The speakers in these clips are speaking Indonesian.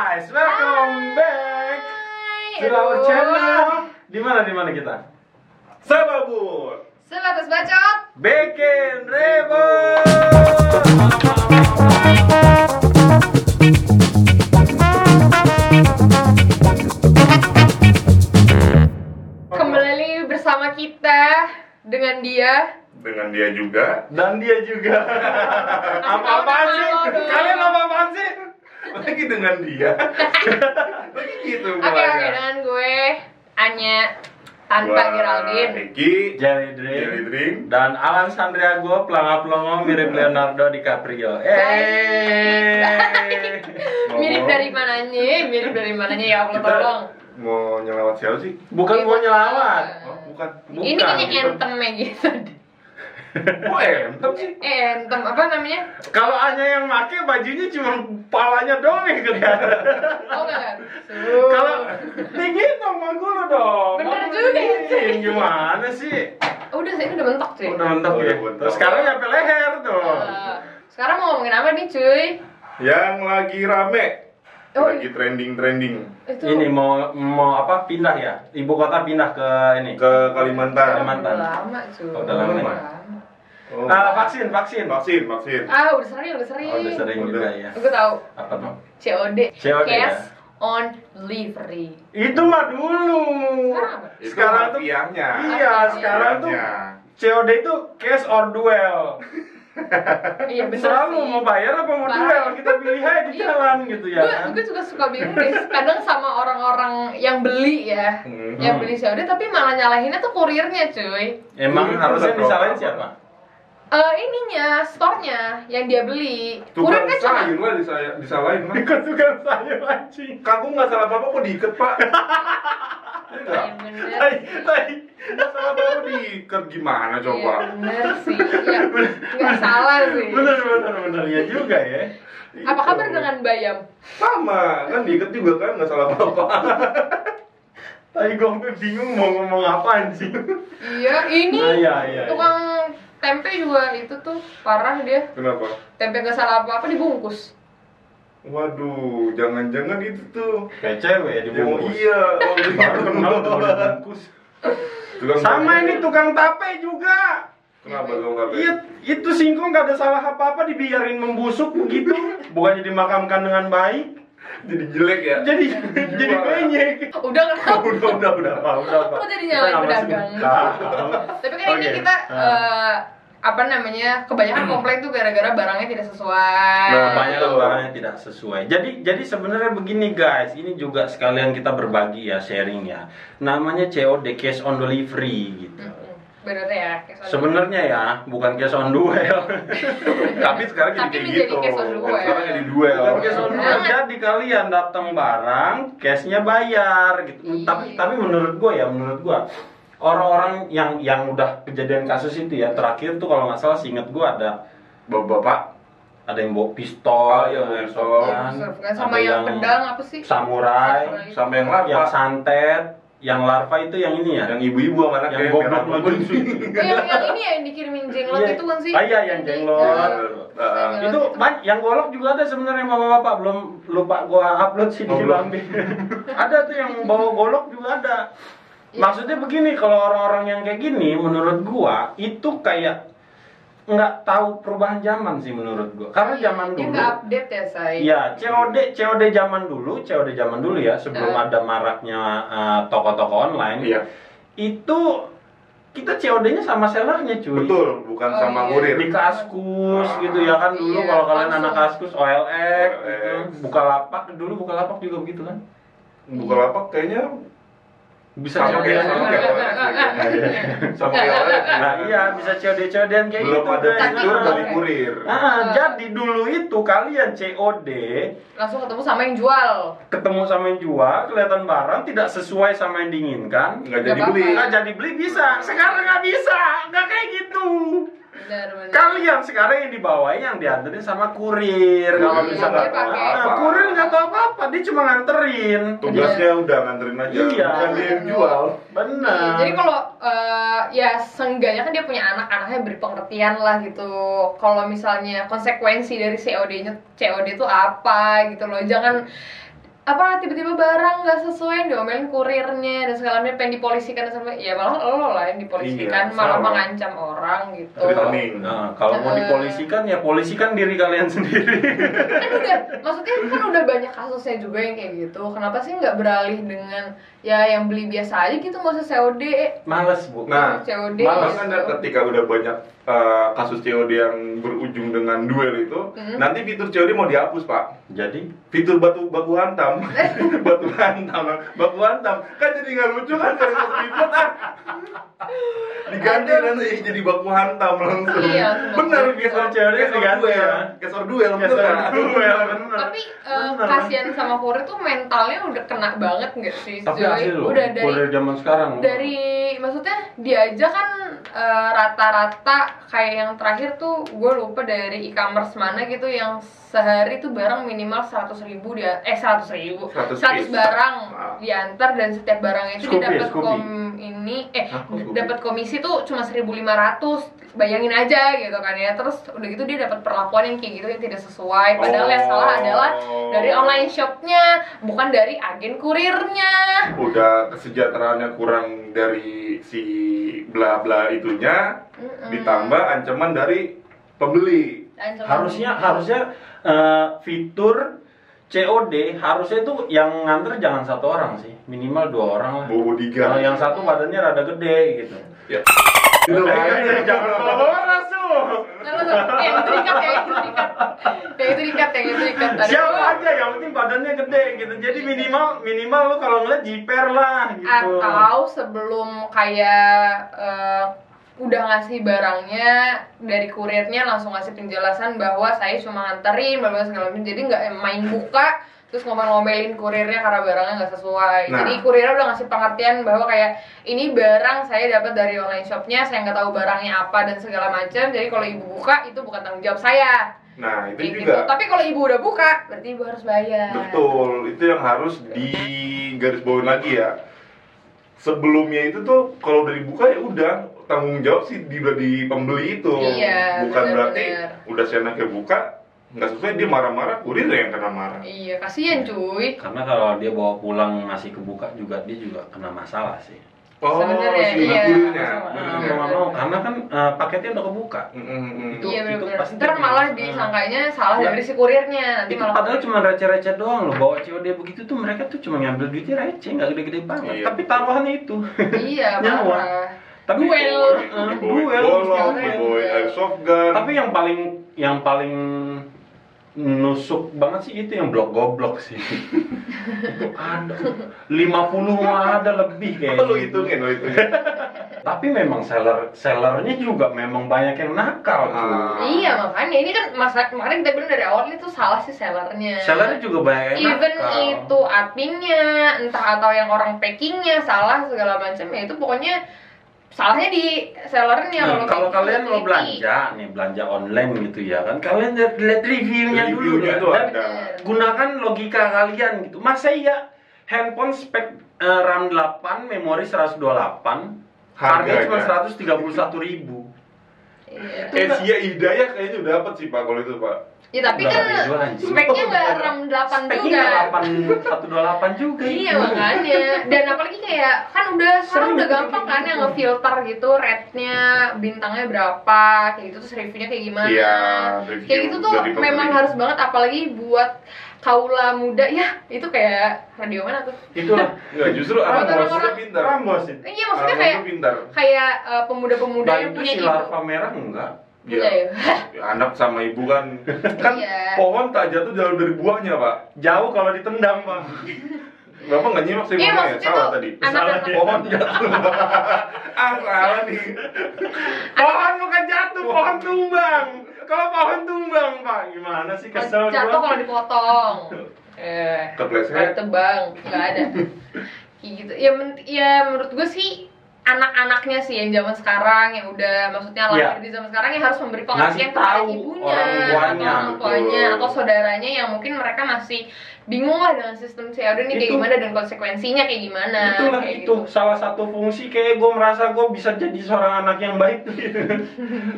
guys, welcome back to our Aduh. channel. Di mana di mana kita? Sababut. Sebatas bacot. Bikin Rebo. Kembali bersama kita dengan dia. Dengan dia juga. Dan dia juga. Apa-apaan sih? Halo, dong. Kalian apa-apaan sih? Lagi dengan dia. Lagi gitu Oke oke mulanya. dengan gue Anya tanpa Geraldine. Eki. Jerry Jerry Dream. Dream. Dan Alan Sandriago pelongo-pelongo mirip Leonardo DiCaprio. Eh. Mirip dari mananya? Mirip dari mananya ya Allah Kita tolong. mau nyelawat siapa sih? Bukan mau nyelawat. Oh, bukan. Ini Bukan, kayaknya bukan. anthem gitu. Oh, entem sih. Eh, anthem apa namanya? Kalau hanya yang make bajunya cuma palanya doang yang kelihatan. Oh enggak. Kalau tinggi dong manggul dong. Bener juga ya, tinggi. Gimana sih? udah sih udah mentok cuy. Udah mentok Oh, ya. udah mentok. Terus sekarang nyampe leher tuh. Eh, sekarang mau ngomongin apa nih cuy? Yang lagi rame. Oh, lagi trending-trending Itu Ini mau mau apa pindah ya? Ibu kota pindah ke ini. ke Kalimantan. Kalimantan. Udah lama cuy. Oh, udah lama ya? Oh. Ah, vaksin, vaksin. vaksin, vaksin. Ah, udah sering, udah sering. Oh, udah sering Udah. juga ya. Gue tahu Apa tuh? COD. COD, Cash ya? on delivery. Itu mah dulu. Sekarang apa? Itu Sekarang tuh. Iya, sekarang tuh. COD itu cash or duel. Iya bener Selalu sih. mau bayar apa mau duel, kita pilih aja di Iya. jalan gitu ya. Gue, kan? gue juga suka bingung deh. Kadang sama orang-orang yang beli ya, Hmm. yang beli COD tapi malah nyalahinnya tuh kurirnya cuy. Emang Itu harusnya disalahin siapa? Eh ininya, store-nya yang dia beli. Tukang Kurirnya cuma sayur lah disalahin mah. Ikut tukang sayur anjing. Kangkung nggak salah apa-apa kok diikat pak. Iya? Iya. Tai, salah apa-apa diikat gimana coba? Iya, bener sih. Ya, nggak salah sih. Bener bener bener ya juga ya. Apa kabar dengan Bayam? Sama, kan diikat juga kan nggak salah apa-apa. Tai gue sampai bingung mau ngomong apa anjing. Iya, ini Ah, iya, iya, tukang tempe juga itu tuh parah dia. Kenapa? Tempe nggak salah apa-apa dibungkus. Waduh, jangan-jangan itu tuh. Kayak cewek ya dibungkus. iya, oh, Baru kenal tuh dibungkus. Tukang Sama tape. ini tukang tape juga. Kenapa dong nggak Iya, itu singkong gak ada salah apa-apa dibiarin membusuk begitu, bukannya dimakamkan dengan baik. Jadi jelek ya? Jadi jadi benyek. Udah kenapa? Udah udah udah Pak, udah Pak. Kok jadi Kita nyalain nggak masuk. pedagang? Tahu. Tapi kan ini Oke. kita Ah. eh, apa namanya kebanyakan komplain tuh gara-gara barangnya tidak sesuai. Nah, banyak Betul. barangnya tidak sesuai. Jadi jadi sebenarnya begini guys, ini juga sekalian kita berbagi ya sharing ya. Namanya COD cash on delivery gitu. Bener ya. Sebenarnya ya, bukan cash on duel. Tapi sekarang jadi Tapi kayak gitu. cash on duel. Sekarang jadi duel. Bukan cash on duel. Jangan. Jadi kalian datang barang, cashnya bayar gitu. Iya. Tapi tapi menurut gua ya, menurut gua orang-orang yang yang udah kejadian kasus itu ya terakhir tuh kalau nggak salah seingat gua ada Bapak-bapak ada yang bawa pistol, Oh, iya, bawa pistol. kan, Kan sama ada yang pedang apa sih? samurai, Samurai. sama yang larva. yang santet, yang larva itu yang ini ya, yang ibu-ibu sama yang anaknya goblok. Eh, yang, yang ini ya yang dikirimin jenglot Iya. itu kan sih? Ah, iya, yang jenglot. Jenglot itu ban- yang golok juga ada sebenarnya mama bapak belum lupa gua upload sih di Oh, belum. Bambi. ada tuh yang bawa golok juga ada. Iya. Maksudnya begini kalau orang-orang yang kayak gini menurut gua itu kayak nggak tahu perubahan zaman sih menurut gua. Karena zaman Dia dulu nggak update ya say. Iya, COD COD zaman dulu, COD zaman dulu ya, sebelum Eh. ada maraknya uh, toko-toko online. Iya. Itu kita COD-nya sama sellernya cuy. Betul, bukan Oh, sama iya. kurir. Di kaskus Ah. gitu ya kan dulu Iya, kalau kalian langsung. anak kaskus OLX, OLX. gitu. Bukalapak dulu Bukalapak juga begitu kan. Bukalapak kayaknya Bisa Sama COD-an kayak- sama kayak ya. sama kayak. Nah, iya bisa COD-COD-an kayak Belum gitu ada fitur Nah. dari kurir. Nah, jadi dulu itu kalian COD Langsung ketemu sama yang jual. ketemu sama yang jual, kelihatan barang tidak sesuai sama yang diinginkan, Nggak jadi beli. nggak jadi beli bisa. Sekarang nggak bisa, nggak kayak gitu. Benar benar. Kalian sekarang yang dibawain yang dianterin sama kurir. Kalau Kurir bisa nggak pakai. Nah, kurir nggak tahu apa-apa, dia cuma nganterin. Tugasnya udah nganterin aja. Iya. Bukan dia yang jual. Benar. Iya, Jadi kalau eh, ya seenggaknya kan dia punya anak, anaknya beri pengertian lah gitu. Kalau misalnya konsekuensi dari COD-nya COD itu apa gitu loh. Jangan apa tiba-tiba barang nggak sesuai diomelin kurirnya dan segala macam pengen dipolisikan dan sampai ya malah lo lah yang dipolisikan Iya, malah sama. mengancam orang gitu Returning. Nah, kalau mau dipolisikan ya polisikan diri kalian sendiri. kan udah maksudnya kan udah banyak kasusnya juga yang kayak gitu kenapa sih nggak beralih dengan ya yang beli biasa aja gitu nggak usah COD Males, Bu. Nah, COD Malah gitu. kan ketika udah banyak uh, kasus COD yang berujung dengan duel itu, Hmm. nanti fitur COD mau dihapus pak. Jadi Fitur batu baku hantam, batu hantam, baku hantam, kan jadi nggak lucu kan kalau itu ribet ah. Diganti nanti jadi baku hantam langsung. Iya, gesor COD gesor diganti duel, ya. gesor duel, Gesor kan? duel, tapi Bener. kasihan sama kurir tuh mentalnya udah kena banget nggak sih Tapi asli loh, udah dari zaman sekarang. dari maksudnya dia aja kan eh, rata-rata kayak yang terakhir tuh gue lupa dari e-commerce mana gitu yang sehari tuh barang minimal 100 ribu dia eh 100 ribu 100 100 piece. barang Ah. diantar dan setiap barang itu Scoopy dia ya, dapat Scoopy. kom ini eh dapat komisi tuh cuma 1500 bayangin aja gitu kan ya terus udah gitu dia dapat perlakuan yang kayak gitu yang tidak sesuai padahal yang salah Oh. adalah dari online shopnya bukan dari agen kurirnya Udah kesejahteraannya kurang dari si bla bla itunya, Mm-mm. ditambah ancaman dari pembeli. Ancaman. harusnya harusnya eh, fitur COD harusnya itu yang nganter jangan satu orang sih, minimal dua orang lah. Bobo diga. Kalau yang satu badannya rada gede gitu. Ya. Itu makanya jangan bawa tuh. Tuh, yang itu dikat, yang itu dikat, yang itu dikat, yang itu dikat. Aduh. Siapa aja yang penting badannya gede gitu. Jadi minimal minimal lu kalau ngeliat jiper lah gitu. Atau sebelum kayak eh, udah ngasih barangnya dari kurirnya langsung ngasih penjelasan bahwa saya cuma nganterin, bahwa segala macam. Jadi nggak main buka terus ngomel-ngomelin kurirnya karena barangnya nggak sesuai. Nah. Jadi kurirnya udah ngasih pengertian bahwa kayak ini barang saya dapat dari online shopnya, saya nggak tahu barangnya apa dan segala macam. Jadi kalau ibu buka itu bukan tanggung jawab saya. Nah, itu Kayak juga. gitu. Tapi kalau ibu udah buka, berarti ibu harus bayar. Betul, itu yang harus digarisbawahi lagi ya. Sebelumnya itu tuh kalau udah dibuka ya udah tanggung jawab sih di, di pembeli itu. Iya, Bukan benar, berarti udah seenaknya buka nggak sesuai dia marah-marah kurir yang kena marah. Iya, kasihan cuy. Karena kalau dia bawa pulang masih kebuka juga dia juga kena masalah sih. Oh, Sebenarnya, si iya. kurirnya. Nah, Bener. mau mau karena kan eh, paketnya udah kebuka. Mm, mm, mm. Itu- iya itu benar-benar. pasti Ntar malah masalah. disangkanya salah Iya. dari si kurirnya. Nanti Itu malah padahal cuma receh-receh doang loh bawa COD begitu tuh mereka tuh cuma ngambil duitnya receh nggak gede-gede banget. Iya. Tapi taruhannya itu. Iya, Nyawa. Tapi Duel. Eh, Dibawain duel. bolong, Duel. dibawain airsoft gun. Tapi yang paling yang paling nusuk banget sih itu yang blok goblok sih. itu ada 50 mah ada lebih kayaknya. lu hitungin, lu hitungin. Tapi memang seller sellernya juga memang banyak yang nakal tuh. Ah. Iya makanya ini kan masa kemarin kita bilang dari awal itu salah sih sellernya. Sellernya juga banyak yang Even nakal. itu adminnya, entah atau yang orang packingnya salah segala macam ya itu pokoknya salahnya di sellernya. Nah, kalau kalian gitu, mau belanja nih belanja online gitu ya kan kalian lihat, lihat reviewnya dulu Reviewnya tuh dan ada. gunakan logika kalian gitu masa iya handphone spek eh, RAM 8 memori 128 harganya cuma Harganya. 131.000 ribu Iya. Asia Hidayah kayaknya udah dapat sih Pak kalau itu Pak. Ya tapi Nggak kan speknya nggak RAM 8 speknya juga. 8 128 juga. Iya itu. makanya. Dan apalagi kayak kan udah sekarang Sering udah gitu, gampang kan gitu. yang ngefilter gitu rate-nya bintangnya berapa kayak gitu terus reviewnya kayak gimana. Iya, review kayak gitu tuh memang harus banget apalagi buat kaula muda. Ya itu kayak radio mana tuh? Itulah. Enggak, justru Orang- anak orang- pintar. Rambos itu iya maksudnya kayak kayak eh, pemuda-pemuda yang itu punya si ibu larva merah enggak Iya, ya. Ya, anak sama ibu kan. Kan Iya. pohon tak jatuh jauh dari buahnya pak. Jauh kalau ditendang pak. Bapak nggak nyimak sih Iya, ngomongnya salah tadi. anak-anak- pohon jatuh. Ah salah nih. Pohon bukan jatuh pohon tumbang. Kalau pohon tumbang pak gimana sih kesel jatuh kalau dipotong. Eh Kepleset. tebang nggak ada. Kayak gitu. Ya men- ya menurut gue sih anak-anaknya sih yang zaman sekarang yang udah maksudnya lahir Iya. di zaman sekarang yang harus memberi pengertian kepada ibunya orang tuanya, atau orang tuanya atau saudaranya yang mungkin mereka masih bingung lah dengan sistem COD ini kayak Itu. gimana dan konsekuensinya kayak gimana itulah kayak itu gitu. salah satu fungsi kayak gue merasa gue bisa jadi seorang anak yang baik tuh gitu.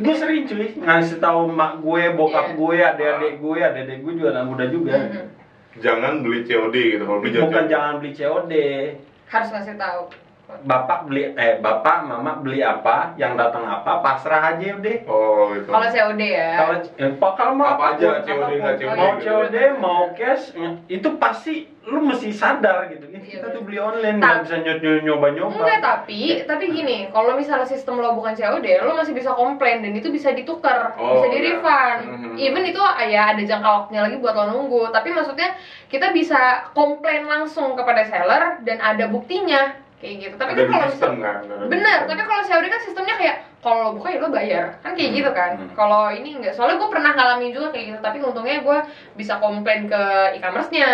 gue sering cuy ngasih tahu mak gue bokap Iya. gue adik-adik gue adik-adik gue juga anak muda juga Mhm. jangan beli COD gitu kalau beli bukan jangan beli COD harus ngasih tahu bapak beli eh bapak mama beli apa yang datang apa pasrah aja udah oh gitu kalau COD ya kalau eh, kalau mau Apa aja, COD nggak. COD mau. COD mau cash eh, itu pasti lu mesti sadar gitu Iya, kita tuh beli online nggak bisa nyoba nyoba Enggak, tapi tapi gini, kalau misalnya sistem lo bukan COD, lo masih bisa komplain dan itu bisa ditukar, Oh, bisa di iya. refund. Mhm. Even itu ya ada jangka waktunya lagi buat lo nunggu, tapi maksudnya kita bisa komplain langsung kepada seller dan ada buktinya kayak gitu. Tapi ada kan kalau sistem kan Bener, tapi kalau COD kan sistemnya kayak kalau lo buka ya lo bayar kan kayak Hmm. gitu kan. Hmm. Kalau ini enggak, soalnya gue pernah ngalamin juga kayak gitu. Tapi untungnya gue bisa komplain ke e-commerce-nya.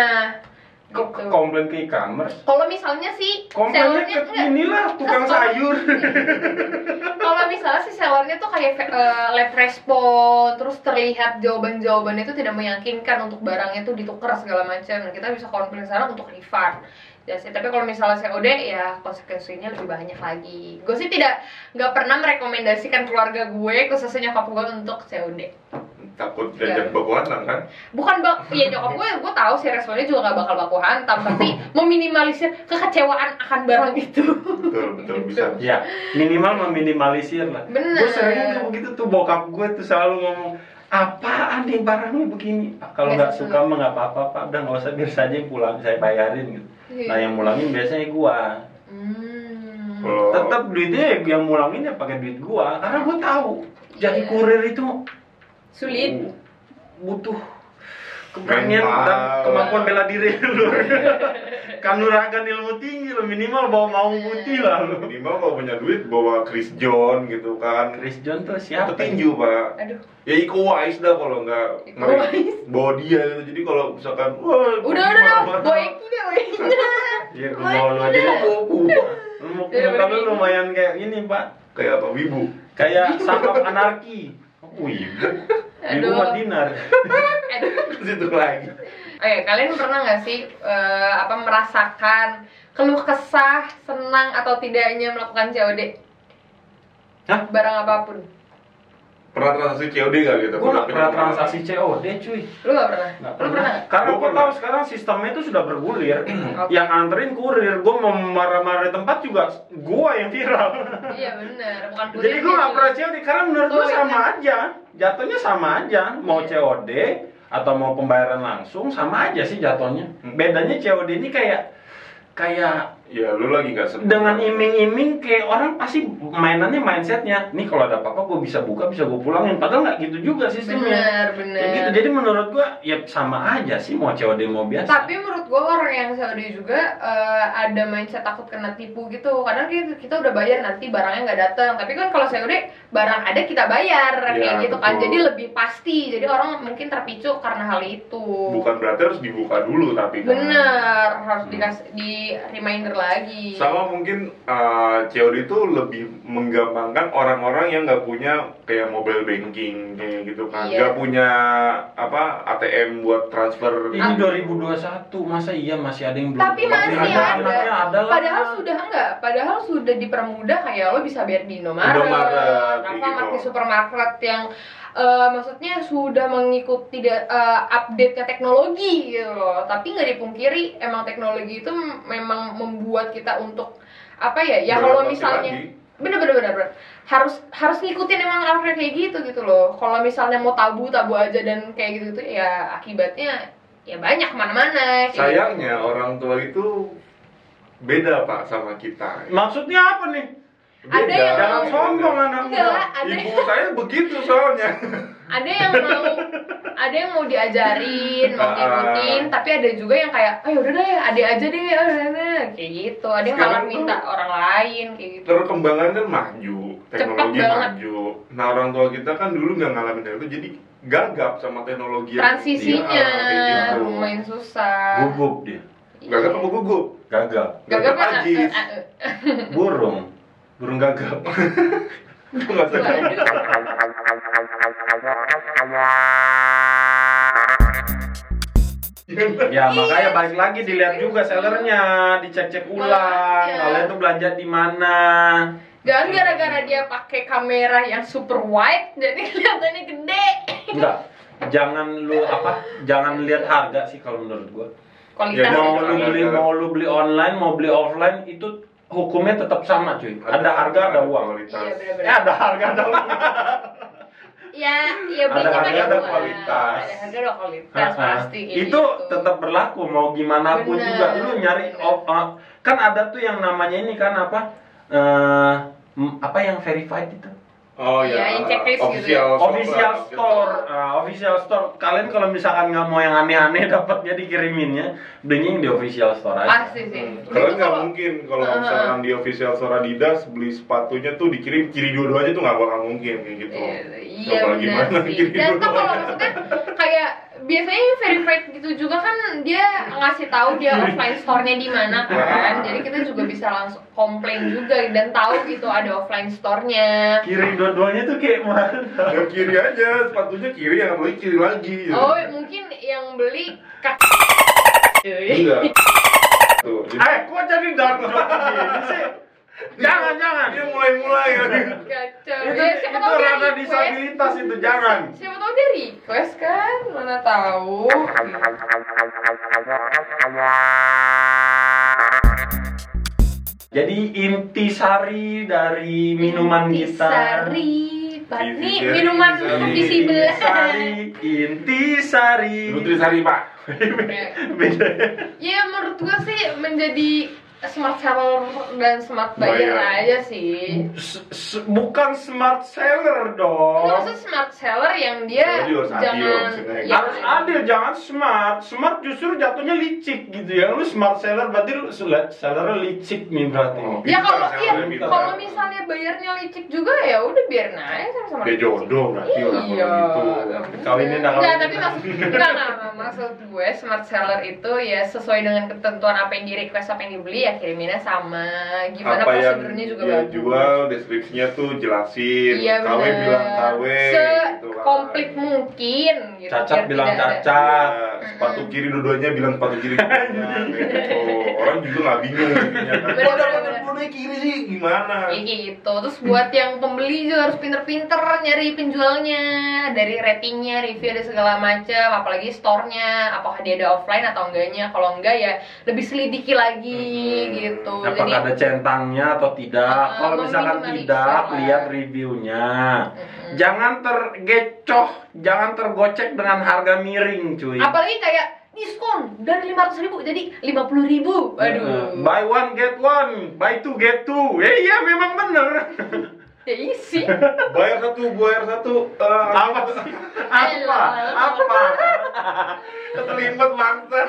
kok Gitu. komplain ke e-commerce Kalau misalnya sih komplainnya sellernya ke enggak, inilah tukang sayur kalau misalnya si sellernya tuh kayak eh, lab respon terus terlihat jawaban-jawaban itu tidak meyakinkan untuk barangnya tuh ditukar segala macam nah kita bisa komplain sana untuk refund ya sih tapi kalau misalnya COD ya konsekuensinya lebih banyak lagi. Gue sih tidak nggak pernah merekomendasikan keluarga gue khususnya nyokap gue untuk COD takut Iya. diajak baku hantam kan? Bukan bak ya nyokap gue gue tahu sih responnya juga gak bakal baku hantam tapi meminimalisir kekecewaan akan barang itu. Betul betul bisa. Ya minimal meminimalisir lah. Bener. gue sering tuh begitu tuh bokap gue tuh selalu ngomong apaan nih barangnya begini? Kalau Nggak suka mah nggak apa-apa pak. Udah nggak usah biar saja yang pulang saya bayarin gitu. Iya. nah yang mulangin biasanya gua. Hmm. Kalau- tetap duitnya yang mulangin ya pakai duit gua. Karena gua tahu jadi Iya. kurir itu sulit. butuh keberanian dan kemampuan bela diri lu. Kanuragan ilmu tinggi lo minimal bawa mau putih lah lu. Minimal kalau punya duit bawa Chris John gitu kan. Chris John tuh siapa petinju pak. Aduh. Ya Iko Uwais dah kalau nggak bawa dia gitu. Jadi kalau misalkan wah udah udah udah. Gue Eki deh gue Iya, gua mau lu aja. Lu mau Iya, lu lumayan kayak ini, Pak. kayak apa wibu? Kayak saham anarki. Wih, ibu Aduh. mah dinar. aduh situ lagi Oke, kalian pernah nggak sih eh, apa merasakan keluh kesah, senang atau tidaknya melakukan COD? Hah? Barang apa pun. Pernah transaksi COD gak gitu Gua nggak pernah transaksi COD, cuy. Lu nggak pernah? Nggak Lu pernah nggak? Karena pernah. tahu sekarang sistemnya itu sudah bergulir. Oke. Yang anterin kurir, gua mau marah-marah di tempat juga gua yang viral. Iya benar, bukan Jadi kurirnya, gua nggak cuy. pernah COD karena menurut gua Oh, sama iya. aja. Jatuhnya sama aja. Mau Iya. COD atau mau pembayaran langsung sama aja sih jatuhnya. Hmm. Bedanya COD ini kayak kayak ya lu lagi nggak seneng dengan iming-iming kayak orang pasti mainannya mindsetnya nih kalau ada apa-apa gue bisa buka bisa gue pulangin padahal nggak gitu juga sistemnya Bener, bener. Kayak gitu jadi menurut gue ya sama aja sih mau COD mau biasa Tapi menurut gue orang yang COD juga eh, ada mindset takut kena tipu gitu. Kadang kita, kita udah bayar nanti barangnya nggak datang. Tapi kan kalau COD barang ada kita bayar Iya, kayak gitu kan. betul. Jadi lebih pasti. Jadi orang mungkin terpicu karena hal itu. bukan berarti harus dibuka dulu tapi kan. Bener harus Hmm. dikasih di reminder lagi. sama mungkin uh, COD itu lebih menggampangkan orang-orang yang nggak punya kayak mobile banking kayak gitu kan Iya. nggak punya apa ATM buat transfer ini 2021 masa iya masih ada yang belum Tapi masih ada. anaknya ada lah. Padahal sudah enggak, padahal sudah dipermudah kayak lo bisa bayar di Indomaret, Indomaret, Alfamart gitu. di supermarket yang eh, maksudnya sudah mengikuti da- eh, update-nya teknologi gitu loh. Tapi nggak dipungkiri emang teknologi itu memang membuat kita untuk apa ya? Ya kalau misalnya lagi. bener bener bener bener. harus harus ngikutin emang alurnya kayak gitu gitu loh. Kalau misalnya mau tabu tabu aja dan kayak gitu gitu ya akibatnya ya banyak ke mana-mana. kayak gitu. sayangnya orang tua itu beda pak sama kita maksudnya apa nih Ada yang jangan mau- sombong anak Enggak, muda. ada ibu saya begitu soalnya. Ada yang mau ada yang mau diajarin mau Ah. ngikutin tapi ada juga yang kayak ayo udah deh ade aja deh ah, udah deh." kayak gitu. Ada yang malah minta orang lain kayak gitu. Perkembangan kan maju teknologi banget. maju. Nah orang tua kita kan dulu nggak ngalamin hal itu jadi gagap sama teknologi transisinya kayak gitu. lumayan susah. Gugup dia. Gagap apa gugup? Gagap. Gagap kan eh, eh, eh. burung burung gagap usah Ya makanya balik lagi dilihat juga sellernya, dicek-cek ulang. Makanya. Kalian tuh belanja di mana? jangan gara-gara dia pakai kamera yang super wide jadi kelihatannya gede Enggak. jangan lu apa jangan lihat harga sih kalau menurut gua kualitas Ya, mau lu beli mau lu beli online mau beli offline itu hukumnya tetap sama cuy. Ada harga ada uang. kualitas. iya ya ada harga ada uang. Ya ya Ada harga, ada uang. kualitas. ada harga ada kualitas pasti itu gitu. tetap berlaku mau gimana pun Bener, juga. Lu nyari off ah, kan ada tuh yang namanya ini kan apa eh m- apa yang verified itu Oh Iya, ya, yang checklist gitu official official store Ah, official store kalian kalau misalkan nggak mau yang aneh-aneh dapatnya dikiriminnya belinya yang di official store aja pasti sih Hmm. Kalau nggak mungkin kalau Ah. misalkan di official store Adidas beli sepatunya tuh dikirim kiri dua-duanya tuh nggak bakal mungkin kayak gitu. Iya Coba benar gimana sih. kiri Dan tuh kalau maksudnya kayak biasanya yang verified gitu juga kan dia ngasih tahu dia offline store-nya di mana kan. Jadi kita juga bisa langsung komplain juga dan tahu gitu ada offline store-nya. kiri dua-duanya tuh kayak mana Ya kiri aja, sepatunya kiri yang beli kiri lagi. gitu. Oh, mungkin yang beli kak Enggak. Tuh, jadi eh kok jadi dark sih jangan jangan dia mulai-mulai ya. Kacau. itu Ya, siapa itu tahu dia rada disabilitas itu jangan Siapa tahu dia request kan, mana tahu. jadi intisari dari minuman kita Intisari. Pak. Ini minuman intisari. visible. intisari intisari Nutrisari Pak. beda Ya menurut gue sih menjadi smart seller dan smart buyer Buyer. aja sih. S- s- bukan smart seller Ini dong maksud smart seller yang dia Seller harus adil jangan maksudnya. ya, harus adil jangan smart smart justru jatuhnya licik gitu ya lu smart seller berarti lu sel- sellernya licik nih berarti Oh. Ya kalau iya, kalau misalnya bayarnya licik juga ya udah biarin aja sama-sama. Dia licik. jodoh berarti orang Iya. kalau gitu. Kawinnya dah Enggak, kawin. tapi maksud enggak, enggak, enggak. maksud gue smart seller itu ya sesuai dengan ketentuan apa yang di request apa yang dibeli ya kiriminnya sama. Gimana apa yang prosedurnya juga dia bagus. jual deskripsinya tuh jelasin Iya KW bilang KW gitu lah. komplit mungkin gitu. Cacat bilang cacat. Iya, sepatu kiri dua-duanya bilang sepatu kiri dua-duanya gitu. orang juga nggak bingung kan Bener, bener, bener. Dua-duanya kiri sih gimana Kayak gitu. Terus buat yang pembeli juga harus pinter-pinter nyari penjualnya dari ratingnya, review dan segala macam, apalagi store-nya, apakah dia ada offline atau enggaknya. Kalau enggak ya lebih selidiki lagi Hmm. gitu. apakah ada centangnya atau tidak Ah, kalau misalkan tidak lihat reviewnya Mm-mm. jangan tergecoh jangan tergocek dengan harga miring cuy apalagi kayak diskon dari lima ribu jadi lima puluh ribu. Eh, Aduh. buy one get one buy two get two ya iya memang bener Ya isi. bayar satu bayar satu eh, apa sih apa apa keterlibat bangsa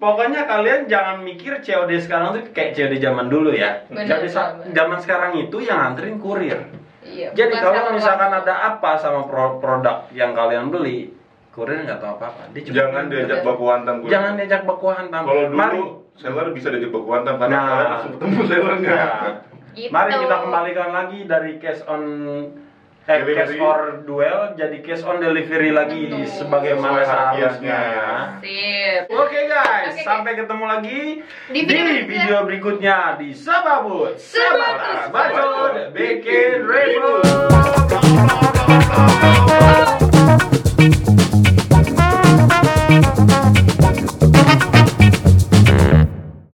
Pokoknya kalian jangan mikir COD sekarang tuh kayak COD zaman dulu ya. Bener, Jadi bener. zaman sekarang itu yang nganterin kurir. Iya. Jadi kalau misalkan ada apa sama pro- produk yang kalian beli, kurir nggak tahu apa-apa. Dia cuma jangan diajak baku hantam gue. jangan diajak baku hantam. kalau dulu Mari, seller bisa diajak baku hantam karena Nah. kalian langsung ketemu sellernya Nah, Gitu. mari kita kembalikan lagi dari cash on eh, Delivery. cash or duel jadi cash on delivery lagi Betul. sebagaimana seharusnya ya. Sip. Oke guys, Oke, sampai ketemu lagi Di video berikutnya. video berikutnya di Sababut. Sebatas Bacot, bikin ribut.